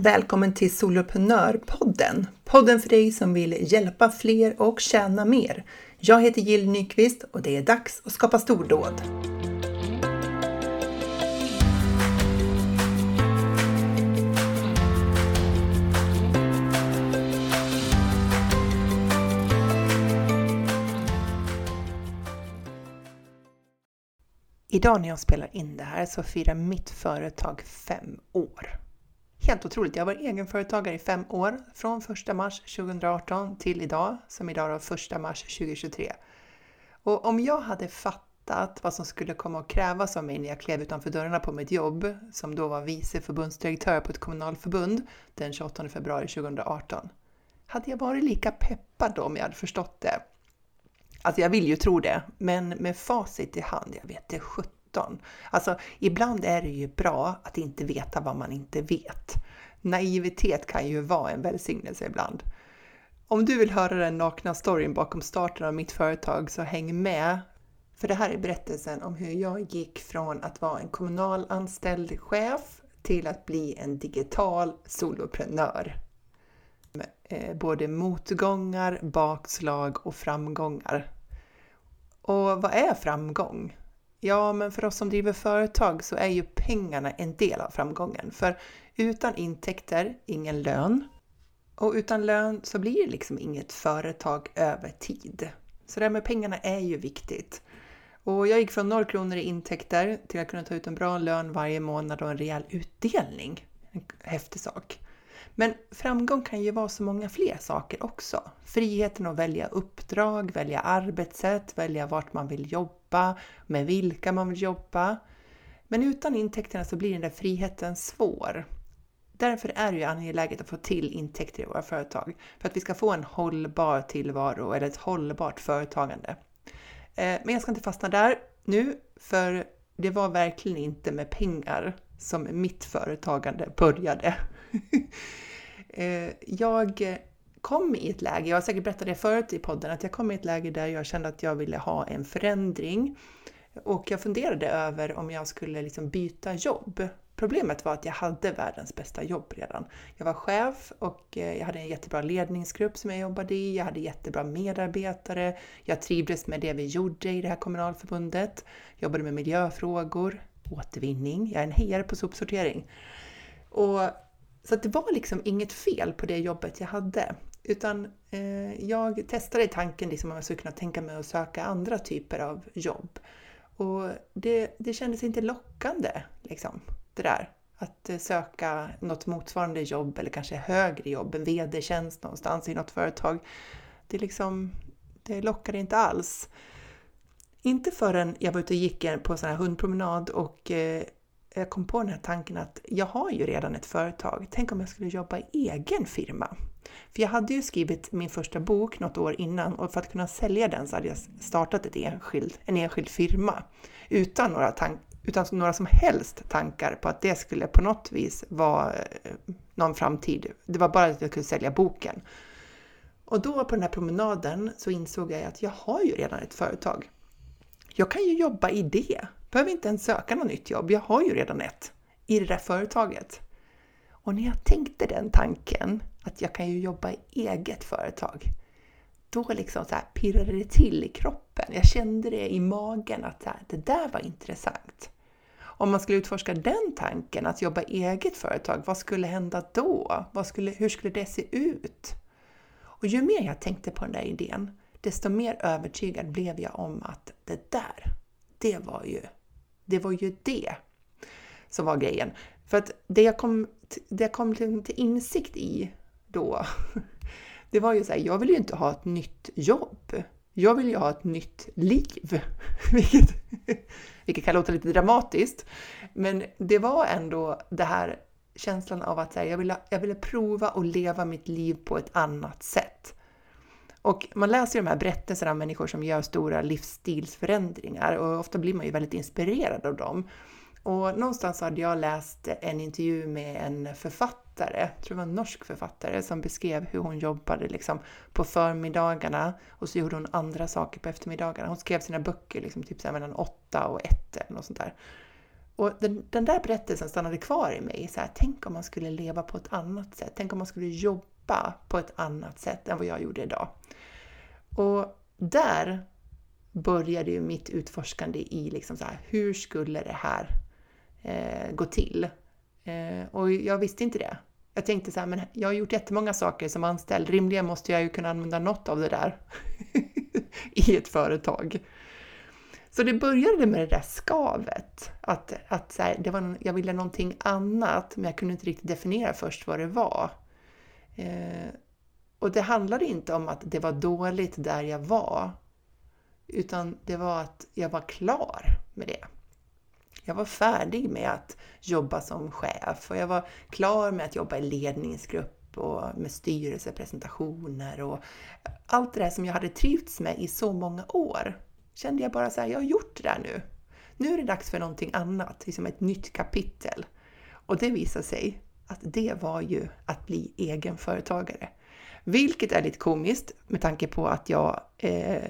Välkommen till Soloprenörpodden! Podden för dig som vill hjälpa fler och tjäna mer. Jag heter Jill Nyqvist och det är dags att skapa stordåd. Idag när jag spelar in det här så firar mitt företag fem år. Helt otroligt! Jag har varit egenföretagare i fem år, från 1 mars 2018 till idag, som idag är 1 mars 2023. Och om jag hade fattat vad som skulle komma att krävas av mig när jag klev utanför dörrarna på mitt jobb, som då var vice förbundsdirektör på ett kommunalförbund den 28 februari 2018, hade jag varit lika peppad då om jag hade förstått det? Alltså jag vill ju tro det, men med facit i hand, jag vet det 17. Alltså ibland är det ju bra att inte veta vad man inte vet. Naivitet kan ju vara en välsignelse ibland. Om du vill höra den nakna storyn bakom starten av mitt företag så häng med. För det här är berättelsen om hur jag gick från att vara en kommunalanställd chef till att bli en digital soloprenör. Eh, både motgångar, bakslag och framgångar. Och vad är framgång? Ja, men för oss som driver företag så är ju pengarna en del av framgången. För utan intäkter, ingen lön. Och utan lön så blir det liksom inget företag över tid. Så det här med pengarna är ju viktigt. Och jag gick från 0 kronor i intäkter till att kunna ta ut en bra lön varje månad och en rejäl utdelning. En häftig sak. Men framgång kan ju vara så många fler saker också. Friheten att välja uppdrag, välja arbetssätt, välja vart man vill jobba, med vilka man vill jobba. Men utan intäkterna så blir den där friheten svår. Därför är det ju angeläget att få till intäkter i våra företag för att vi ska få en hållbar tillvaro eller ett hållbart företagande. Eh, men jag ska inte fastna där nu, för det var verkligen inte med pengar som mitt företagande började. Eh, jag kom i ett läge, jag har säkert berättat det förut i podden, att jag kom i ett läge där jag kände att jag ville ha en förändring. Och jag funderade över om jag skulle liksom byta jobb. Problemet var att jag hade världens bästa jobb redan. Jag var chef och eh, jag hade en jättebra ledningsgrupp som jag jobbade i. Jag hade jättebra medarbetare. Jag trivdes med det vi gjorde i det här kommunalförbundet. Jag jobbade med miljöfrågor, återvinning. Jag är en hejare på sopsortering. Och så det var liksom inget fel på det jobbet jag hade. Utan eh, jag testade tanken liksom om jag skulle kunna tänka mig att söka andra typer av jobb. Och det, det kändes inte lockande, liksom, det där. Att eh, söka något motsvarande jobb eller kanske högre jobb, en VD-tjänst någonstans i något företag. Det, liksom, det lockade inte alls. Inte förrän jag var ute och gick på en sån här hundpromenad och eh, jag kom på den här tanken att jag har ju redan ett företag. Tänk om jag skulle jobba i egen firma? För jag hade ju skrivit min första bok något år innan och för att kunna sälja den så hade jag startat ett enskild, en enskild firma utan några, tank, utan några som helst tankar på att det skulle på något vis vara eh, någon framtid. Det var bara att jag kunde sälja boken. Och då på den här promenaden så insåg jag att jag har ju redan ett företag. Jag kan ju jobba i det behöver inte ens söka något nytt jobb, jag har ju redan ett i det där företaget. Och när jag tänkte den tanken, att jag kan ju jobba i eget företag, då liksom så här pirrade det till i kroppen. Jag kände det i magen att här, det där var intressant. Om man skulle utforska den tanken, att jobba i eget företag, vad skulle hända då? Vad skulle, hur skulle det se ut? Och ju mer jag tänkte på den där idén, desto mer övertygad blev jag om att det där, det var ju det var ju det som var grejen. För att det jag kom, det jag kom till, till insikt i då, det var ju så här, jag vill ju inte ha ett nytt jobb. Jag vill ju ha ett nytt liv. Vilket, vilket kan låta lite dramatiskt. Men det var ändå det här känslan av att här, jag, ville, jag ville prova att leva mitt liv på ett annat sätt. Och man läser ju de här berättelserna om människor som gör stora livsstilsförändringar och ofta blir man ju väldigt inspirerad av dem. Och någonstans hade jag läst en intervju med en författare, jag tror det var en norsk författare, som beskrev hur hon jobbade liksom på förmiddagarna och så gjorde hon andra saker på eftermiddagarna. Hon skrev sina böcker liksom typ så mellan åtta och ett eller något sånt där. Och den, den, där berättelsen stannade kvar i mig. Så här, tänk om man skulle leva på ett annat sätt. Tänk om man skulle jobba på ett annat sätt än vad jag gjorde idag. Och där började ju mitt utforskande i liksom så här, hur skulle det här eh, gå till? Eh, och jag visste inte det. Jag tänkte så här, men jag har gjort jättemånga saker som anställd. Rimligen måste jag ju kunna använda något av det där i ett företag. Så det började med det där skavet. Att, att så här, det var, jag ville någonting annat, men jag kunde inte riktigt definiera först vad det var. Eh, och det handlade inte om att det var dåligt där jag var, utan det var att jag var klar med det. Jag var färdig med att jobba som chef och jag var klar med att jobba i ledningsgrupp och med styrelsepresentationer och allt det där som jag hade trivts med i så många år. Kände jag bara så här, jag har gjort det där nu. Nu är det dags för någonting annat, liksom ett nytt kapitel. Och det visade sig att det var ju att bli egenföretagare. Vilket är lite komiskt med tanke på att jag eh,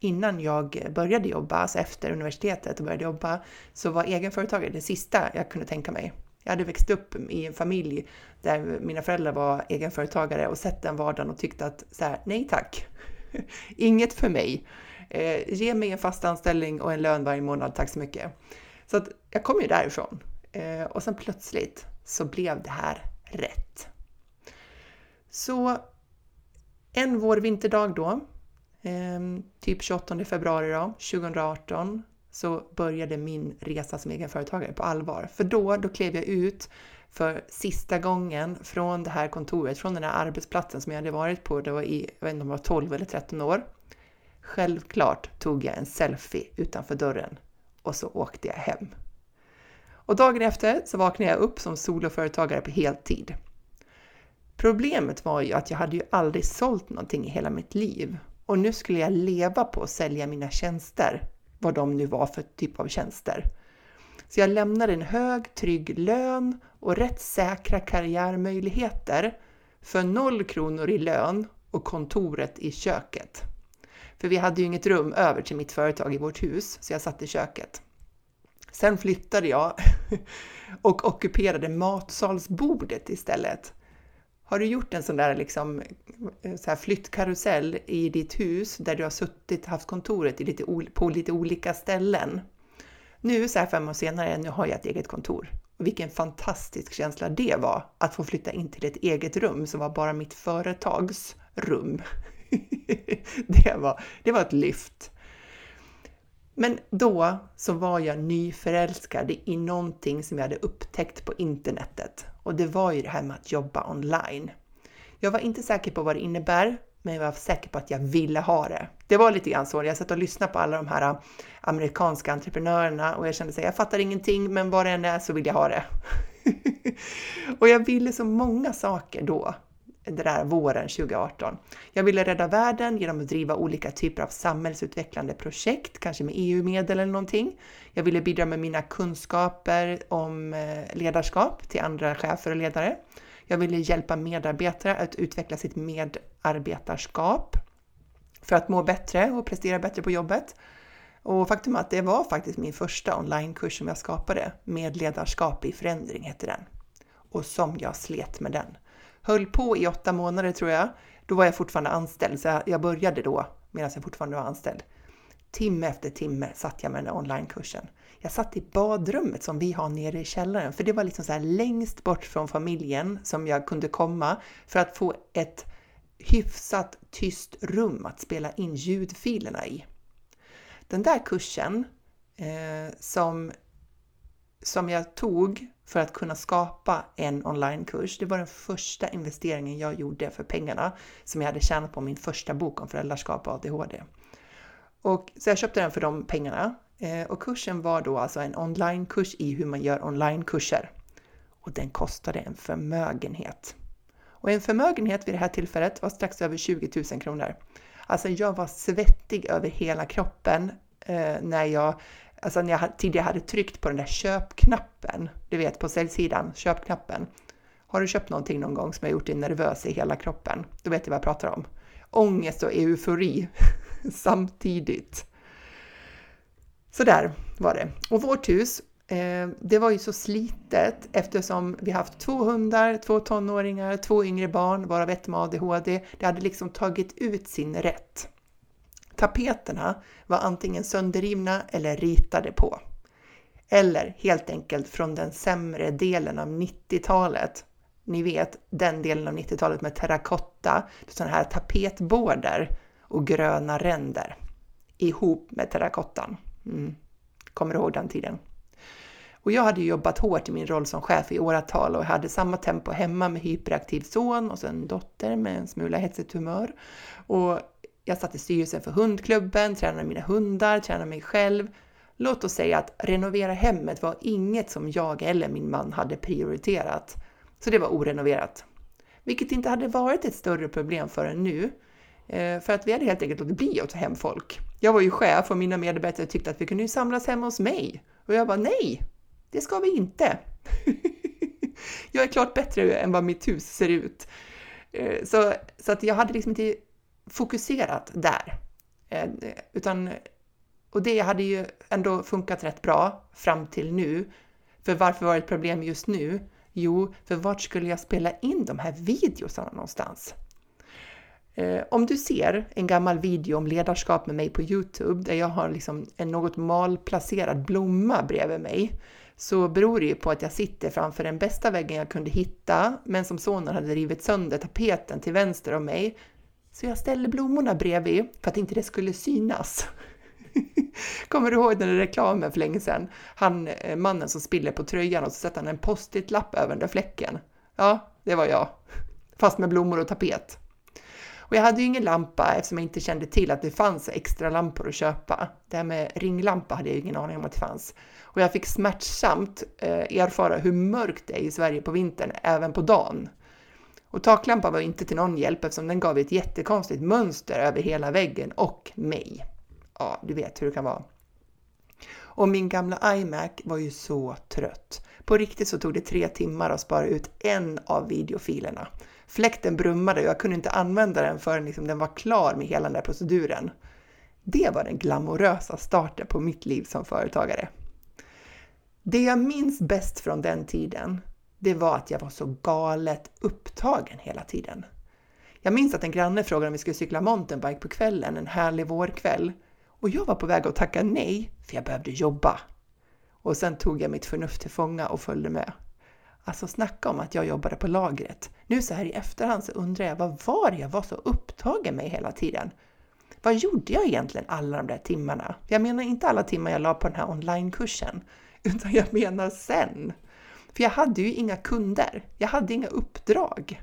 innan jag började jobba, alltså efter universitetet och började jobba, så var egenföretagare det sista jag kunde tänka mig. Jag hade växt upp i en familj där mina föräldrar var egenföretagare och sett den vardagen och tyckte att så här, nej tack, inget för mig. Eh, ge mig en fast anställning och en lön varje månad, tack så mycket. Så att jag kom ju därifrån eh, och sen plötsligt så blev det här rätt. Så en vår-vinterdag då ehm, typ 28 februari då, 2018 så började min resa som egenföretagare på allvar. För då, då klev jag ut för sista gången från det här kontoret, från den här arbetsplatsen som jag hade varit på, det var i, jag vet inte om det var 12 eller 13 år. Självklart tog jag en selfie utanför dörren och så åkte jag hem. Och dagen efter så vaknade jag upp som soloföretagare på heltid. Problemet var ju att jag hade ju aldrig sålt någonting i hela mitt liv och nu skulle jag leva på att sälja mina tjänster, vad de nu var för typ av tjänster. Så jag lämnade en hög, trygg lön och rätt säkra karriärmöjligheter för noll kronor i lön och kontoret i köket. För vi hade ju inget rum över till mitt företag i vårt hus, så jag satt i köket. Sen flyttade jag och ockuperade matsalsbordet istället. Har du gjort en sån där, liksom, eh, så här flyttkarusell i ditt hus där du har suttit, haft kontoret i lite, på lite olika ställen? Nu så här fem år senare, nu har jag ett eget kontor. Och vilken fantastisk känsla det var att få flytta in till ett eget rum som var bara mitt företags rum. det, var, det var ett lyft. Men då så var jag nyförälskad i någonting som jag hade upptäckt på internetet och det var ju det här med att jobba online. Jag var inte säker på vad det innebär, men jag var säker på att jag ville ha det. Det var lite grann så. Jag satt och lyssnade på alla de här äh, amerikanska entreprenörerna och jag kände att jag fattar ingenting, men vad det än är så vill jag ha det. och jag ville så många saker då det där våren 2018. Jag ville rädda världen genom att driva olika typer av samhällsutvecklande projekt, kanske med EU-medel eller någonting. Jag ville bidra med mina kunskaper om eh, ledarskap till andra chefer och ledare. Jag ville hjälpa medarbetare att utveckla sitt medarbetarskap för att må bättre och prestera bättre på jobbet. Och faktum är att det var faktiskt min första onlinekurs som jag skapade, med ledarskap i förändring heter den. Och som jag slet med den höll på i åtta månader tror jag. Då var jag fortfarande anställd, så jag började då medan jag fortfarande var anställd. Timme efter timme satt jag med den onlinekursen. Jag satt i badrummet som vi har nere i källaren, för det var liksom så här längst bort från familjen som jag kunde komma för att få ett hyfsat tyst rum att spela in ljudfilerna i. Den där kursen eh, som, som jag tog för att kunna skapa en onlinekurs. Det var den första investeringen jag gjorde för pengarna som jag hade tjänat på min första bok om föräldraskap och ADHD. Och, så jag köpte den för de pengarna eh, och kursen var då alltså en onlinekurs i hur man gör onlinekurser. Och den kostade en förmögenhet. Och en förmögenhet vid det här tillfället var strax över 20 000 kronor. Alltså jag var svettig över hela kroppen eh, när jag alltså när jag tidigare hade tryckt på den där köpknappen, du vet på säljsidan, köpknappen. Har du köpt någonting någon gång som har gjort dig nervös i hela kroppen? Då vet du vad jag pratar om. Ångest och eufori samtidigt. Så där var det. Och vårt hus Eh, det var ju så slitet eftersom vi haft två hundar, två tonåringar, två yngre barn, varav ett med ADHD. Det hade liksom tagit ut sin rätt. Tapeterna var antingen sönderrivna eller ritade på. Eller helt enkelt från den sämre delen av 90-talet. Ni vet den delen av 90-talet med terrakotta, sådana här tapetbårder och gröna ränder ihop med terrakottan. Mm. Kommer du ihåg den tiden? Och jag hade jobbat hårt i min roll som chef i åratal och hade samma tempo hemma med hyperaktiv son och sen dotter med en smula hetsigt humör. Och jag satt i styrelsen för hundklubben, tränade mina hundar, tränade mig själv. Låt oss säga att renovera hemmet var inget som jag eller min man hade prioriterat. Så det var orenoverat. Vilket inte hade varit ett större problem förrän nu. Eh, för att vi hade helt enkelt låtit bli att ta hem folk. Jag var ju chef och mina medarbetare tyckte att vi kunde samlas hemma hos mig. Och jag bara nej, det ska vi inte. jag är klart bättre än vad mitt hus ser ut. Eh, så, så att jag hade liksom inte fokuserat där. Eh, utan, och det hade ju ändå funkat rätt bra fram till nu. För varför var det ett problem just nu? Jo, för vart skulle jag spela in de här videosarna någonstans? Eh, om du ser en gammal video om ledarskap med mig på Youtube där jag har liksom en något malplacerad blomma bredvid mig så beror det ju på att jag sitter framför den bästa väggen jag kunde hitta men som sonen hade rivit sönder tapeten till vänster om mig. Så jag ställde blommorna bredvid för att inte det skulle synas. Kommer du ihåg den där reklamen för länge sedan? Han, eh, mannen som spiller på tröjan och så sätter han en post-it-lapp över den där fläcken. Ja, det var jag. Fast med blommor och tapet. Och jag hade ju ingen lampa eftersom jag inte kände till att det fanns extra lampor att köpa. Det här med ringlampa hade jag ju ingen aning om att det fanns. Och jag fick smärtsamt eh, erfara hur mörkt det är i Sverige på vintern, även på dagen. Och taklampan var inte till någon hjälp eftersom den gav ett jättekonstigt mönster över hela väggen och mig. Ja, du vet hur det kan vara. Och min gamla iMac var ju så trött. På riktigt så tog det tre timmar att spara ut en av videofilerna. Fläkten brummade och jag kunde inte använda den förrän liksom den var klar med hela den där proceduren. Det var den glamorösa starten på mitt liv som företagare. Det jag minns bäst från den tiden, det var att jag var så galet upptagen hela tiden. Jag minns att en granne frågade om vi skulle cykla mountainbike på kvällen en härlig vårkväll och jag var på väg att tacka nej för jag behövde jobba. Och sen tog jag mitt förnuft till fånga och följde med. Alltså snacka om att jag jobbade på lagret. Nu så här i efterhand så undrar jag vad var det jag var så upptagen med hela tiden? Vad gjorde jag egentligen alla de där timmarna? Jag menar inte alla timmar jag la på den här onlinekursen, utan jag menar sen. För jag hade ju inga kunder. Jag hade inga uppdrag.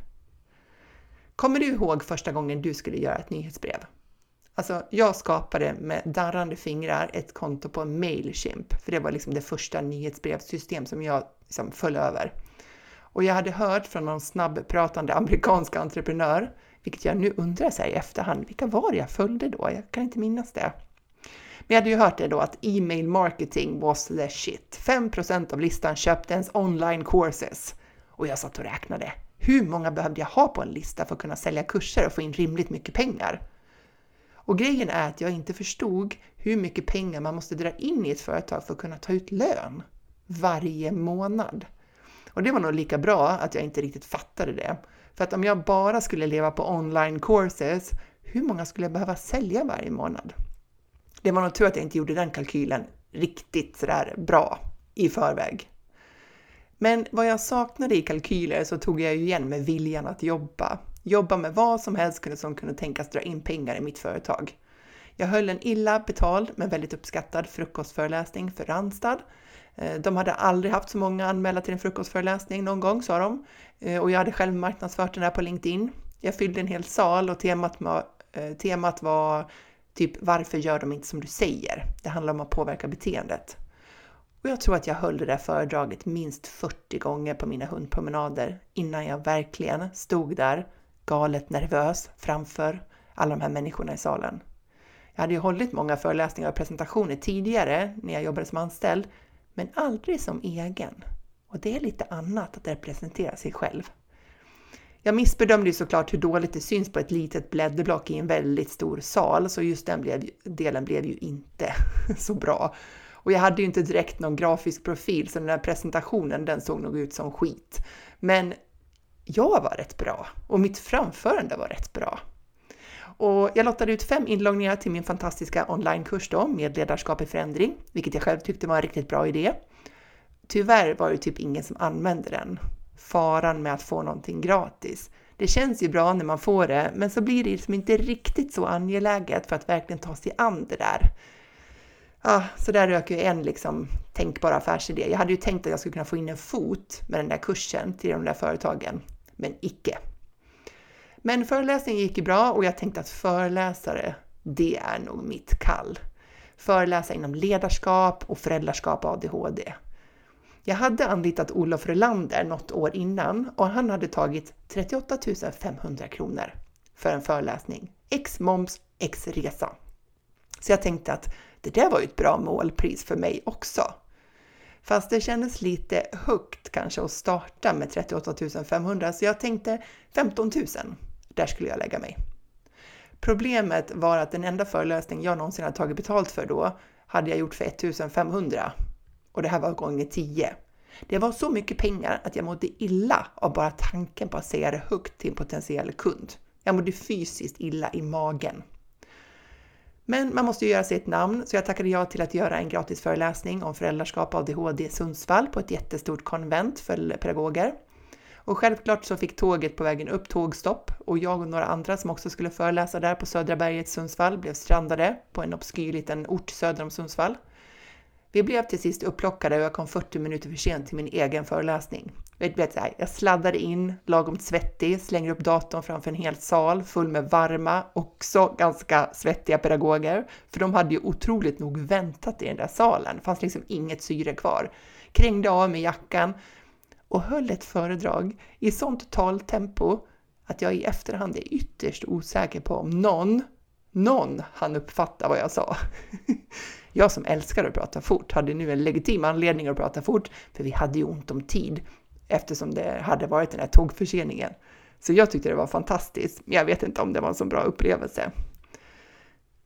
Kommer du ihåg första gången du skulle göra ett nyhetsbrev? Alltså, jag skapade med darrande fingrar ett konto på Mailchimp, för det var liksom det första nyhetsbrevssystem som jag liksom föll över. Och jag hade hört från någon snabbpratande amerikansk entreprenör, vilket jag nu undrar så i efterhand, vilka var det jag följde då? Jag kan inte minnas det. Vi hade ju hört det då att e-mail marketing was the shit. 5% av listan köpte ens online courses. Och jag satt och räknade. Hur många behövde jag ha på en lista för att kunna sälja kurser och få in rimligt mycket pengar? Och grejen är att jag inte förstod hur mycket pengar man måste dra in i ett företag för att kunna ta ut lön varje månad. Och det var nog lika bra att jag inte riktigt fattade det. För att om jag bara skulle leva på online courses, hur många skulle jag behöva sälja varje månad? Det var nog tur att jag inte gjorde den kalkylen riktigt sådär bra i förväg. Men vad jag saknade i kalkyler så tog jag igen med viljan att jobba. Jobba med vad som helst som kunde tänkas dra in pengar i mitt företag. Jag höll en illa betald men väldigt uppskattad frukostföreläsning för Randstad eh, de hade aldrig haft så många anmälda till en frukostföreläsning någon gång, sa de. Eh, och jag hade själv marknadsfört den här på LinkedIn. Jag fyllde en hel sal och temat var, eh, temat var typ varför gör de inte som du säger? Det handlar om att påverka beteendet. Och jag tror att jag höll det där föredraget minst 40 gånger på mina hundpromenader innan jag verkligen stod där galet nervös framför alla de här människorna i salen. Jag hade ju hållit många föreläsningar och presentationer tidigare när jag jobbade som anställd, men aldrig som egen. Och det är lite annat att representera sig själv. Jag missbedömde ju såklart hur dåligt det syns på ett litet blädderblock i en väldigt stor sal, så just den blev, delen blev ju inte så bra. Och jag hade ju inte direkt någon grafisk profil, så den där presentationen, den såg nog ut som skit. Men jag var rätt bra och mitt framförande var rätt bra. Och jag lottade ut fem inloggningar till min fantastiska onlinekurs då med ledarskap i förändring, vilket jag själv tyckte var en riktigt bra idé. Tyvärr var det typ ingen som använde den. Faran med att få någonting gratis. Det känns ju bra när man får det, men så blir det liksom inte riktigt så angeläget för att verkligen ta sig an det där. Ja, så där rök ju en liksom tänkbar affärsidé. Jag hade ju tänkt att jag skulle kunna få in en fot med den där kursen till de där företagen, men icke. Men föreläsningen gick ju bra och jag tänkte att föreläsare, det är nog mitt kall. Föreläsa inom ledarskap och föräldraskap och ADHD. Jag hade anlitat Olof Rölander något år innan och han hade tagit 38 500 kronor för en föreläsning. X moms, X resa. Så jag tänkte att det där var ju ett bra målpris för mig också. Fast det kändes lite högt kanske att starta med 38 500 så jag tänkte 15 000. Där skulle jag lägga mig. Problemet var att den enda föreläsning jag någonsin hade tagit betalt för då hade jag gjort för 1500 och det här var gånger 10. Det var så mycket pengar att jag mådde illa av bara tanken på att säga det högt till en potentiell kund. Jag mådde fysiskt illa i magen. Men man måste ju göra sig ett namn, så jag tackade ja till att göra en gratis föreläsning om föräldraskap och ADHD i Sundsvall på ett jättestort konvent för pedagoger. Och självklart så fick tåget på vägen upp tågstopp och jag och några andra som också skulle föreläsa där på Södra berget i Sundsvall blev strandade på en obskyr liten ort söder om Sundsvall. Vi blev till sist upplockade och jag kom 40 minuter för sent till min egen föreläsning. Jag sladdade in, lagom svettig, slänger upp datorn framför en hel sal full med varma, också ganska svettiga pedagoger, för de hade ju otroligt nog väntat i den där salen. Det fanns liksom inget syre kvar. Krängde av med jackan och höll ett föredrag i sånt taltempo att jag i efterhand är ytterst osäker på om någon, någon han uppfatta vad jag sa. Jag som älskar att prata fort hade nu en legitim anledning att prata fort, för vi hade ju ont om tid eftersom det hade varit den här tågförseningen. Så jag tyckte det var fantastiskt. men Jag vet inte om det var en så bra upplevelse.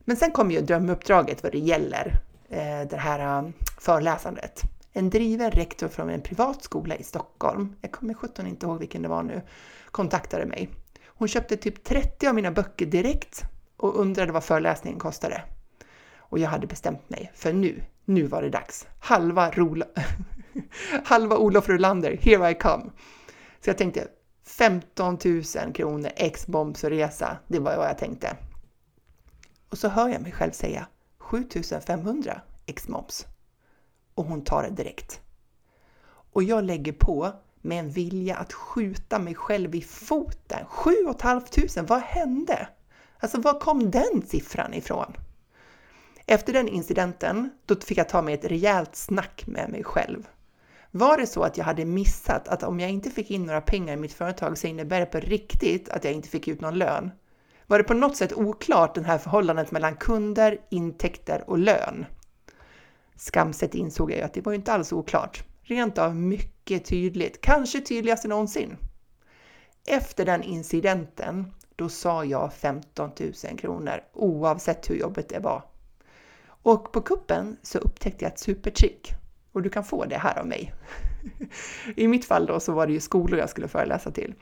Men sen kom ju drömuppdraget vad det gäller eh, det här eh, föreläsandet. En driven rektor från en privat skola i Stockholm, jag kommer sjutton inte ihåg vilken det var nu, kontaktade mig. Hon köpte typ 30 av mina böcker direkt och undrade vad föreläsningen kostade. Och jag hade bestämt mig, för nu, nu var det dags. Halva, Rola, halva Olof Rolander, here I come. Så jag tänkte 15 000 kronor ex moms och resa, det var vad jag tänkte. Och så hör jag mig själv säga 7 500 ex moms. Och hon tar det direkt. Och jag lägger på med en vilja att skjuta mig själv i foten. 7 500, vad hände? Alltså var kom den siffran ifrån? Efter den incidenten, då fick jag ta mig ett rejält snack med mig själv. Var det så att jag hade missat att om jag inte fick in några pengar i mitt företag så innebär det på riktigt att jag inte fick ut någon lön? Var det på något sätt oklart det här förhållandet mellan kunder, intäkter och lön? Skamset insåg jag ju att det var inte alls oklart. Rent av mycket tydligt, kanske tydligast någonsin. Efter den incidenten, då sa jag 15 000 kronor oavsett hur jobbet det var. Och på kuppen så upptäckte jag ett supertrick och du kan få det här av mig. I mitt fall då så var det ju skolor jag skulle föreläsa till.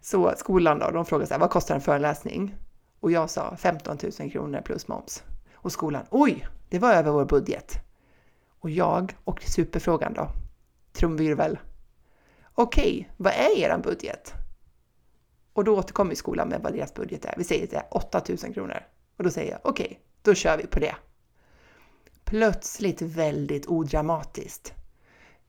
Så skolan då, de frågade så här, vad kostar en föreläsning? Och jag sa 15 000 kronor plus moms. Och skolan, oj, det var över vår budget. Och jag och superfrågan då, trumvirvel. Okej, vad är er budget? Och då återkommer skolan med vad deras budget är. Vi säger att det är 8000 kronor. Och då säger jag, okej, då kör vi på det plötsligt väldigt odramatiskt.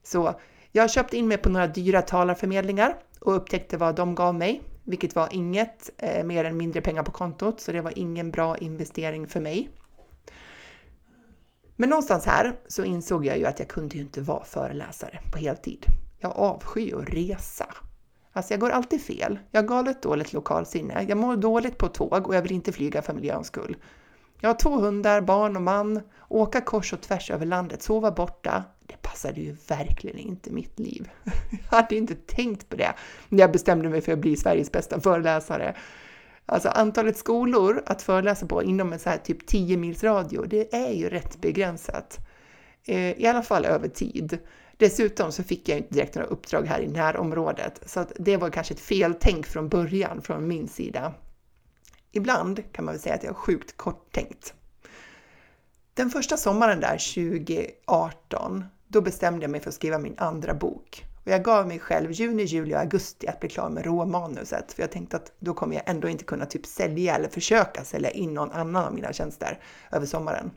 Så jag köpte in mig på några dyra talarförmedlingar och upptäckte vad de gav mig, vilket var inget eh, mer än mindre pengar på kontot, så det var ingen bra investering för mig. Men någonstans här så insåg jag ju att jag kunde ju inte vara föreläsare på heltid. Jag avskyr att resa. Alltså jag går alltid fel. Jag har galet dåligt lokalsinne. Jag mår dåligt på tåg och jag vill inte flyga för miljöns skull. Jag har två hundar, barn och man. Åka kors och tvärs över landet, sova borta. Det passade ju verkligen inte mitt liv. Jag hade inte tänkt på det när jag bestämde mig för att bli Sveriges bästa föreläsare. Alltså antalet skolor att föreläsa på inom en så här typ 10 mils radio, det är ju rätt begränsat. Eh, I alla fall över tid. Dessutom så fick jag inte direkt några uppdrag här i närområdet, så att det var kanske ett feltänk från början från min sida. Ibland kan man väl säga att jag är sjukt korttänkt. Den första sommaren där, 2018, då bestämde jag mig för att skriva min andra bok. Och jag gav mig själv juni, juli och augusti att bli klar med råmanuset, för jag tänkte att då kommer jag ändå inte kunna typ sälja eller försöka sälja in någon annan av mina tjänster över sommaren.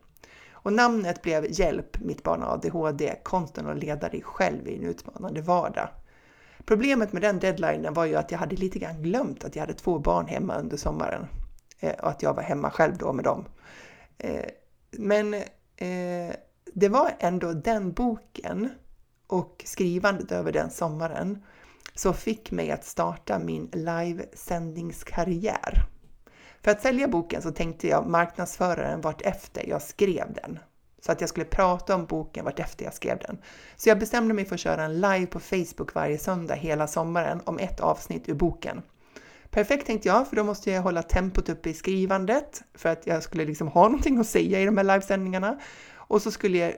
Och namnet blev Hjälp mitt barn har ADHD, konsten att leda dig själv i en utmanande vardag. Problemet med den deadlinen var ju att jag hade lite grann glömt att jag hade två barn hemma under sommaren eh, och att jag var hemma själv då med dem. Eh, men eh, det var ändå den boken och skrivandet över den sommaren som fick mig att starta min livesändningskarriär. För att sälja boken så tänkte jag marknadsföra den vartefter jag skrev den. Så att jag skulle prata om boken vart efter jag skrev den. Så jag bestämde mig för att köra en live på Facebook varje söndag hela sommaren om ett avsnitt ur boken. Perfekt tänkte jag, för då måste jag hålla tempot uppe i skrivandet för att jag skulle liksom ha någonting att säga i de här livesändningarna. Och, så skulle jag,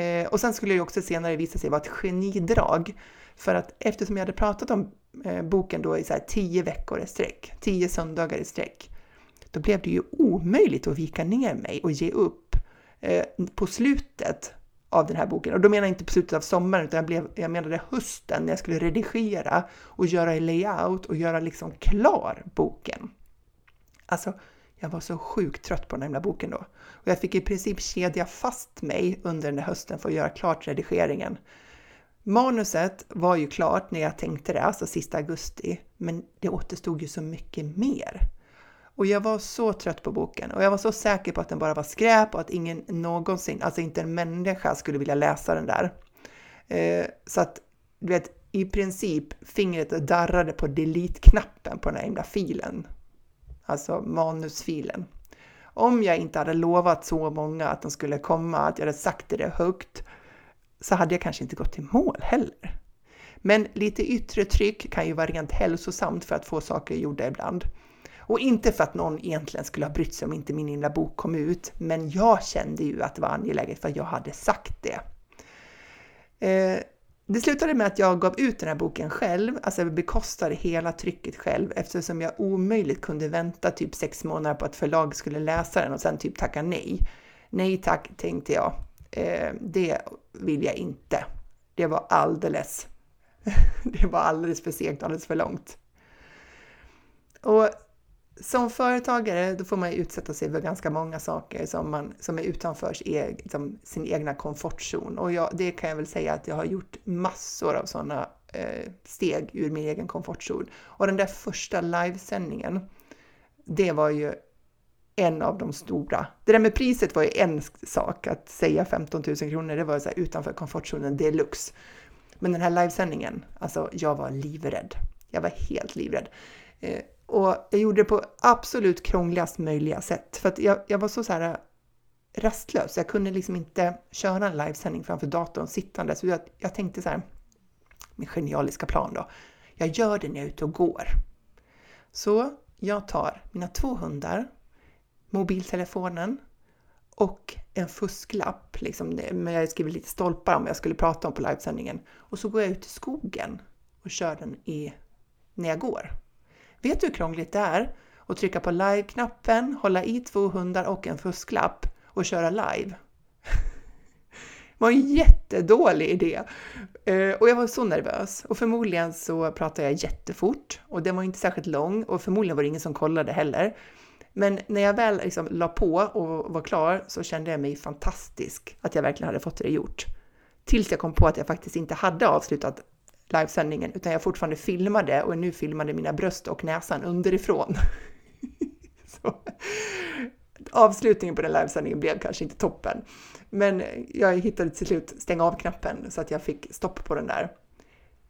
eh, och sen skulle det också senare visa sig vara ett genidrag. För att eftersom jag hade pratat om eh, boken då i så här tio veckor i sträck, tio söndagar i sträck, då blev det ju omöjligt att vika ner mig och ge upp eh, på slutet av den här boken. Och då menar jag inte på slutet av sommaren, utan jag, blev, jag menade hösten när jag skulle redigera och göra layout och göra liksom klar boken. Alltså, jag var så sjukt trött på den här boken då. Och jag fick i princip kedja fast mig under den här hösten för att göra klart redigeringen. Manuset var ju klart när jag tänkte det, alltså sista augusti, men det återstod ju så mycket mer. Och jag var så trött på boken och jag var så säker på att den bara var skräp och att ingen någonsin, alltså inte en människa skulle vilja läsa den där. Eh, så att, du vet, i princip fingret darrade på delete-knappen på den här himla filen. Alltså manusfilen. Om jag inte hade lovat så många att de skulle komma, att jag hade sagt det högt, så hade jag kanske inte gått i mål heller. Men lite yttre tryck kan ju vara rent hälsosamt för att få saker gjorda ibland. Och inte för att någon egentligen skulle ha brytt sig om inte min lilla bok kom ut, men jag kände ju att det var angeläget för att jag hade sagt det. Eh, det slutade med att jag gav ut den här boken själv, alltså jag bekostade hela trycket själv eftersom jag omöjligt kunde vänta typ sex månader på att förlag skulle läsa den och sen typ tacka nej. Nej tack, tänkte jag. Eh, det vill jag inte. Det var alldeles, det var alldeles för segt, alldeles för långt. Och som företagare då får man utsätta sig för ganska många saker som, man, som är utanför sin, e-, liksom, sin egna komfortzon. Och jag, det kan jag väl säga att jag har gjort massor av sådana eh, steg ur min egen komfortzon. Och den där första livesändningen, det var ju en av de stora. Det där med priset var ju en sak, att säga 15 000 kronor, det var så utanför komfortzonen deluxe. Men den här livesändningen, alltså jag var livrädd. Jag var helt livrädd. Eh, och jag gjorde det på absolut krångligast möjliga sätt. För att jag, jag var så, så här äh, rastlös. Jag kunde liksom inte köra en livesändning framför datorn sittande. Så jag, jag tänkte så här, min genialiska plan då. Jag gör det när jag är ute och går. Så jag tar mina två hundar, mobiltelefonen och en fusklapp. Liksom, men jag skriver lite stolpar om vad jag skulle prata om på livesändningen. Och så går jag ut i skogen och kör den i, när jag går. Vet du hur krångligt det är att trycka på live-knappen, hålla i två hundar och en fusklapp och köra live? Det var en jättedålig idé. Eh, och jag var så nervös. Och förmodligen så pratade jag jättefort och den var inte särskilt lång och förmodligen var det ingen som kollade heller. Men när jag väl liksom la på och var klar så kände jag mig fantastisk att jag verkligen hade fått det gjort. Tills jag kom på att jag faktiskt inte hade avslutat livesändningen, utan jag fortfarande filmade och nu filmade mina bröst och näsan underifrån. Så. Avslutningen på den livesändningen blev kanske inte toppen, men jag hittade till slut stänga av-knappen så att jag fick stopp på den där.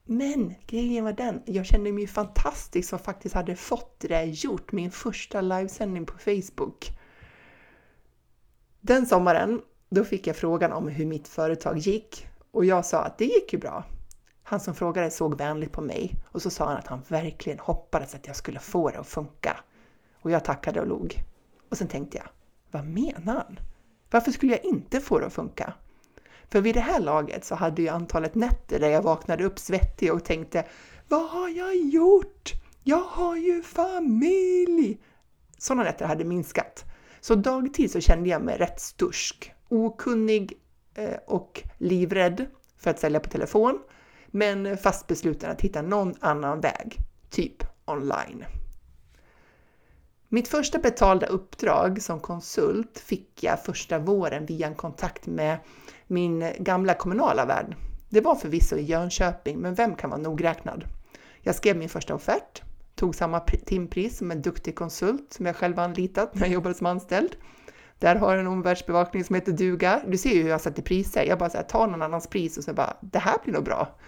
Men grejen var den, jag kände mig fantastisk som faktiskt hade fått det gjort, min första livesändning på Facebook. Den sommaren, då fick jag frågan om hur mitt företag gick och jag sa att det gick ju bra. Han som frågade såg vänligt på mig och så sa han att han verkligen hoppades att jag skulle få det att funka. Och jag tackade och log. Och sen tänkte jag, vad menar han? Varför skulle jag inte få det att funka? För vid det här laget så hade ju antalet nätter där jag vaknade upp svettig och tänkte Vad har jag gjort? Jag har ju familj! Sådana nätter hade minskat. Så dagtid så kände jag mig rätt stursk, okunnig eh, och livrädd för att sälja på telefon, men fast besluten att hitta någon annan väg, typ online. Mitt första betalda uppdrag som konsult fick jag första våren via en kontakt med min gamla kommunala värld. Det var förvisso i Jönköping, men vem kan vara nogräknad? Jag skrev min första offert, tog samma timpris som en duktig konsult som jag själv anlitat när jag jobbade som anställd. Där har en omvärldsbevakning som heter duga. Du ser ju hur jag sätter priser. Jag bara så här, tar någon annans pris och så bara, det här blir nog bra.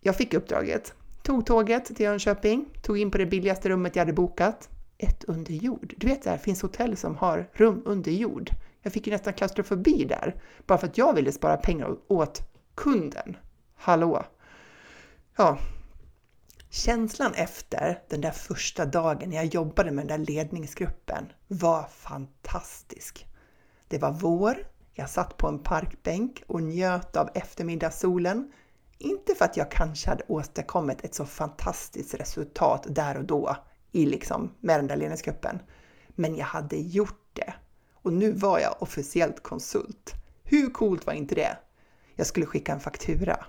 Jag fick uppdraget, tog tåget till Jönköping, tog in på det billigaste rummet jag hade bokat. Ett under jord. Du vet, det finns hotell som har rum under jord. Jag fick ju nästan klaustrofobi där, bara för att jag ville spara pengar åt kunden. Hallå! Ja, Känslan efter den där första dagen när jag jobbade med den där ledningsgruppen var fantastisk. Det var vår, jag satt på en parkbänk och njöt av eftermiddagssolen. Inte för att jag kanske hade åstadkommit ett så fantastiskt resultat där och då i liksom, med den där ledningsgruppen. Men jag hade gjort det. Och nu var jag officiellt konsult. Hur coolt var inte det? Jag skulle skicka en faktura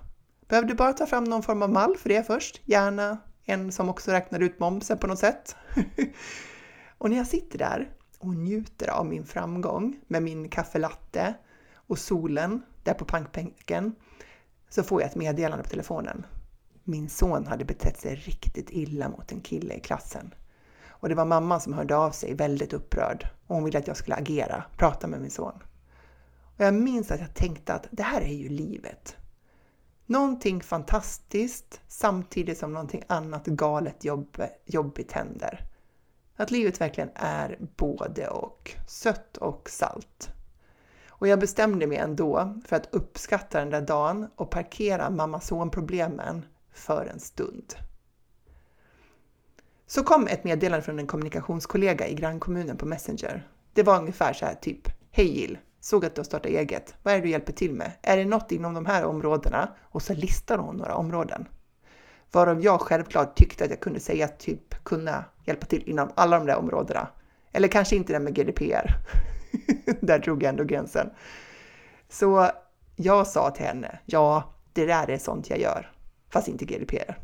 Behövde bara ta fram någon form av mall för det först, gärna en som också räknar ut momsen på något sätt. och när jag sitter där och njuter av min framgång med min kaffelatte och solen där på pankbänken så får jag ett meddelande på telefonen. Min son hade betett sig riktigt illa mot en kille i klassen. Och det var mamman som hörde av sig väldigt upprörd och hon ville att jag skulle agera, prata med min son. Och jag minns att jag tänkte att det här är ju livet. Någonting fantastiskt samtidigt som någonting annat galet jobb, jobbigt händer. Att livet verkligen är både och, sött och salt. Och jag bestämde mig ändå för att uppskatta den där dagen och parkera mamma-son-problemen för en stund. Så kom ett meddelande från en kommunikationskollega i grannkommunen på Messenger. Det var ungefär så här typ Hej Jill! Såg att du har startat eget. Vad är det du hjälper till med? Är det något inom de här områdena? Och så listar hon några områden. Varav jag självklart tyckte att jag kunde säga typ kunna hjälpa till inom alla de där områdena. Eller kanske inte det med GDPR. där drog jag ändå gränsen. Så jag sa till henne, ja, det där är sånt jag gör, fast inte GDPR.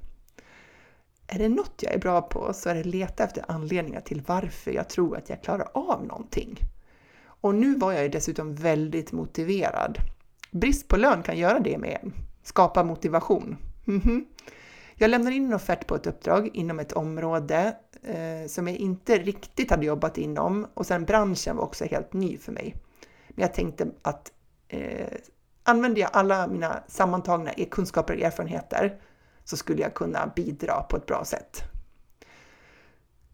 Är det något jag är bra på så är det leta efter anledningar till varför jag tror att jag klarar av någonting. Och nu var jag ju dessutom väldigt motiverad. Brist på lön kan göra det med skapa motivation. Mm -hmm. Jag lämnar in en offert på ett uppdrag inom ett område eh, som jag inte riktigt hade jobbat inom och sen branschen var också helt ny för mig. Men jag tänkte att eh, använder jag alla mina sammantagna e-, kunskaper och erfarenheter så skulle jag kunna bidra på ett bra sätt.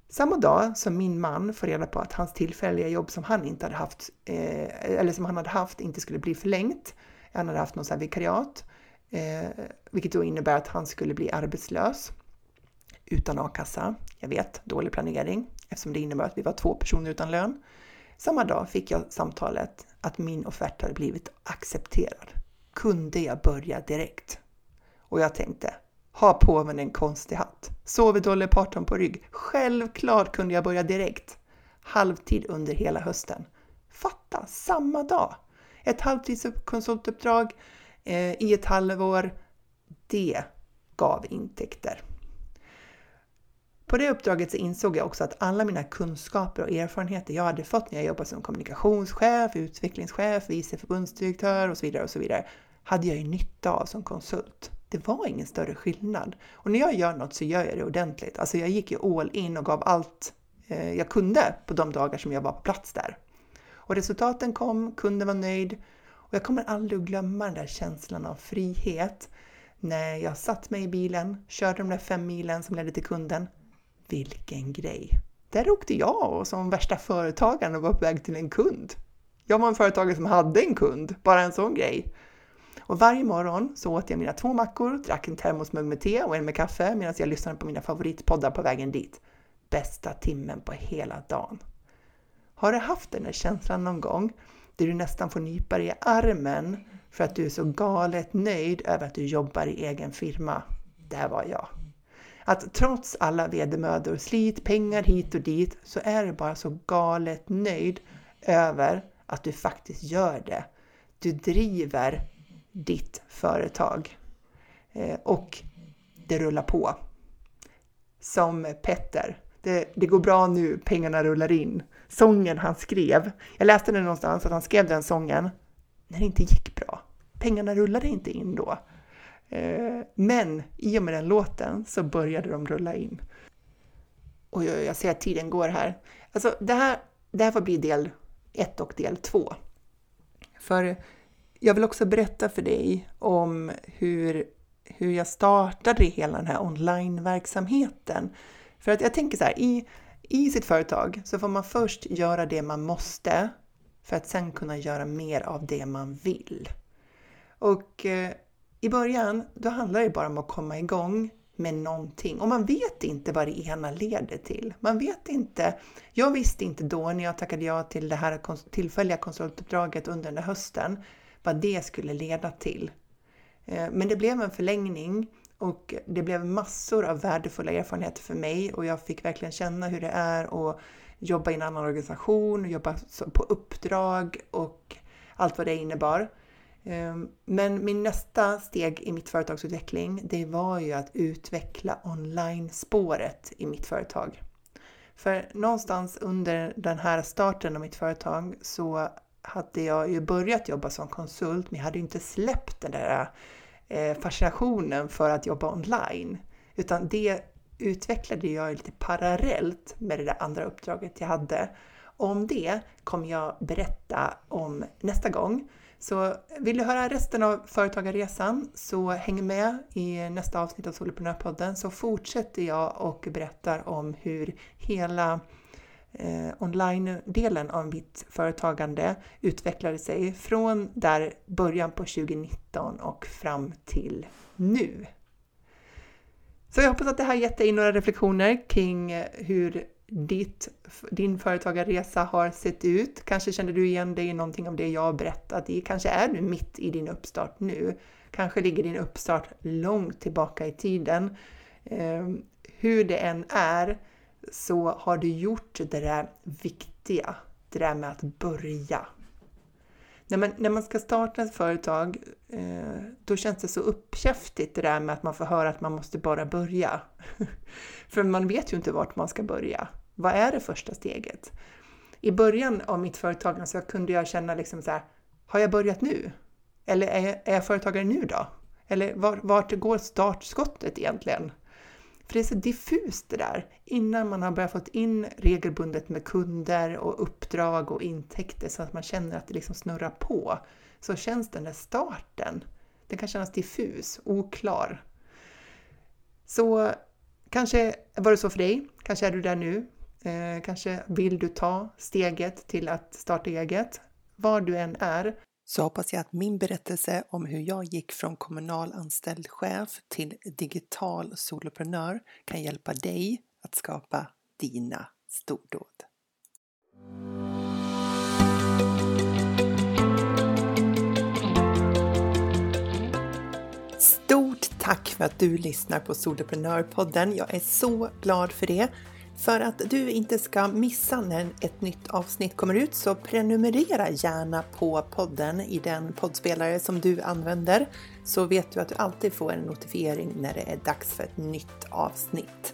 Samma dag som min man får reda på att hans tillfälliga jobb som han inte hade haft, eh, eller som han hade haft, inte skulle bli förlängt. Han hade haft någon sån här vikariat, eh, vilket då innebär att han skulle bli arbetslös utan a-kassa. Jag vet, dålig planering eftersom det innebär att vi var två personer utan lön. Samma dag fick jag samtalet att min offert hade blivit accepterad. Kunde jag börja direkt? Och jag tänkte, har påven en konstig hatt? Sover Dolly Parton på rygg? Självklart kunde jag börja direkt. Halvtid under hela hösten. Fatta, samma dag! Ett halvtidskonsultuppdrag eh, i ett halvår. Det gav intäkter. På det uppdraget så insåg jag också att alla mina kunskaper och erfarenheter jag hade fått när jag jobbade som kommunikationschef, utvecklingschef, vice förbundsdirektör och så vidare och så vidare hade jag ju nytta av som konsult det var ingen större skillnad. Och när jag gör något så gör jag det ordentligt. Alltså jag gick ju all in och gav allt eh, jag kunde på de dagar som jag var på plats där. Och resultaten kom, kunden var nöjd och jag kommer aldrig att glömma den där känslan av frihet när jag satt mig i bilen, körde de där fem milen som ledde till kunden. Vilken grej! Där åkte jag och som värsta företagaren och var på väg till en kund. Jag var en företagare som hade en kund, bara en sån grej. Och varje morgon så åt jag mina två mackor, drack en termosmugg med te och en med kaffe medan jag lyssnade på mina favoritpoddar på vägen dit. Bästa timmen på hela dagen. Har du haft den där känslan någon gång där du nästan får nypa dig i armen för att du är så galet nöjd över att du jobbar i egen firma. Där var jag. Att trots alla vedermödor, slit, pengar hit och dit, så är du bara så galet nöjd över att du faktiskt gör det. Du driver ditt företag. Eh, och det rullar på. Som Petter. Det, det, går bra nu, pengarna rullar in. Sången han skrev. Jag läste den någonstans att han skrev den sången när det inte gick bra. Pengarna rullade inte in då. Eh, men i och med den låten så började de rulla in. Och jag ser att tiden går här. Alltså det här, det här får bli del ett och del två. För jag vill också berätta för dig om hur, hur jag startade hela den här online-verksamheten. För att jag tänker så här, i, i sitt företag så får man först göra det man måste för att sen kunna göra mer av det man vill. Och eh, i början, då handlar det bara om att komma igång med någonting och man vet inte vad det ena leder till. Man vet inte. Jag visste inte då när jag tackade ja till det här tillfälliga konsultuppdraget under den hösten vad det skulle leda till. Eh, men det blev en förlängning och det blev massor av värdefulla erfarenheter för mig och jag fick verkligen känna hur det är att jobba i en annan organisation, jobba på uppdrag och allt vad det innebar. Ehm, men min nästa steg i mitt företagsutveckling, det var ju att utveckla online-spåret i mitt företag. För någonstans under den här starten av mitt företag så hade jag ju börjat jobba som konsult, men jag hade ju inte släppt den där eh, fascinationen för att jobba online. Utan det utvecklade jag lite parallellt med det där andra uppdraget jag hade. Om det kommer jag berätta om nästa gång. Så vill du höra resten av Företagarresan så häng med i nästa avsnitt av Soloprenörpodden så fortsätter jag och berättar om hur hela eh, online-delen av mitt företagande utvecklade sig från där början på 2019 och fram till nu. Så jag hoppas att det här gett dig några reflektioner kring hur ditt, din företagarresa har sett ut. Kanske känner du igen dig i någonting av det jag har berättat i. Kanske är du mitt i din uppstart nu. Kanske ligger din uppstart långt tillbaka i tiden. Eh, hur det än är så har du gjort det där viktiga, det där med att börja. När man, när man ska starta ett företag, eh, då känns det så uppkäftigt det där med att man får höra att man måste bara börja. För man vet ju inte vart man ska börja. Vad är det första steget? I början av mitt företagande så alltså, kunde jag känna liksom så här, har jag börjat nu? Eller är jag, är jag företagare nu då? Eller vart, vart går startskottet egentligen? För det är så diffust det där. Innan man har börjat få in regelbundet med kunder och uppdrag och intäkter så att man känner att det liksom snurrar på, så känns den där starten, den kan kännas diffus, oklar. Så kanske var det så för dig, kanske är du där nu. Eh, kanske vill du ta steget till att starta eget. Var du än är så hoppas jag att min berättelse om hur jag gick från kommunal anställd chef till digital soloprenör kan hjälpa dig att skapa dina stordåd. Stort tack för att du lyssnar på Soloprenörpodden. Jag är så glad för det. För att du inte ska missa när ett nytt avsnitt kommer ut så prenumerera gärna på podden i den poddspelare som du använder så vet du att du alltid får en notifiering när det är dags för ett nytt avsnitt.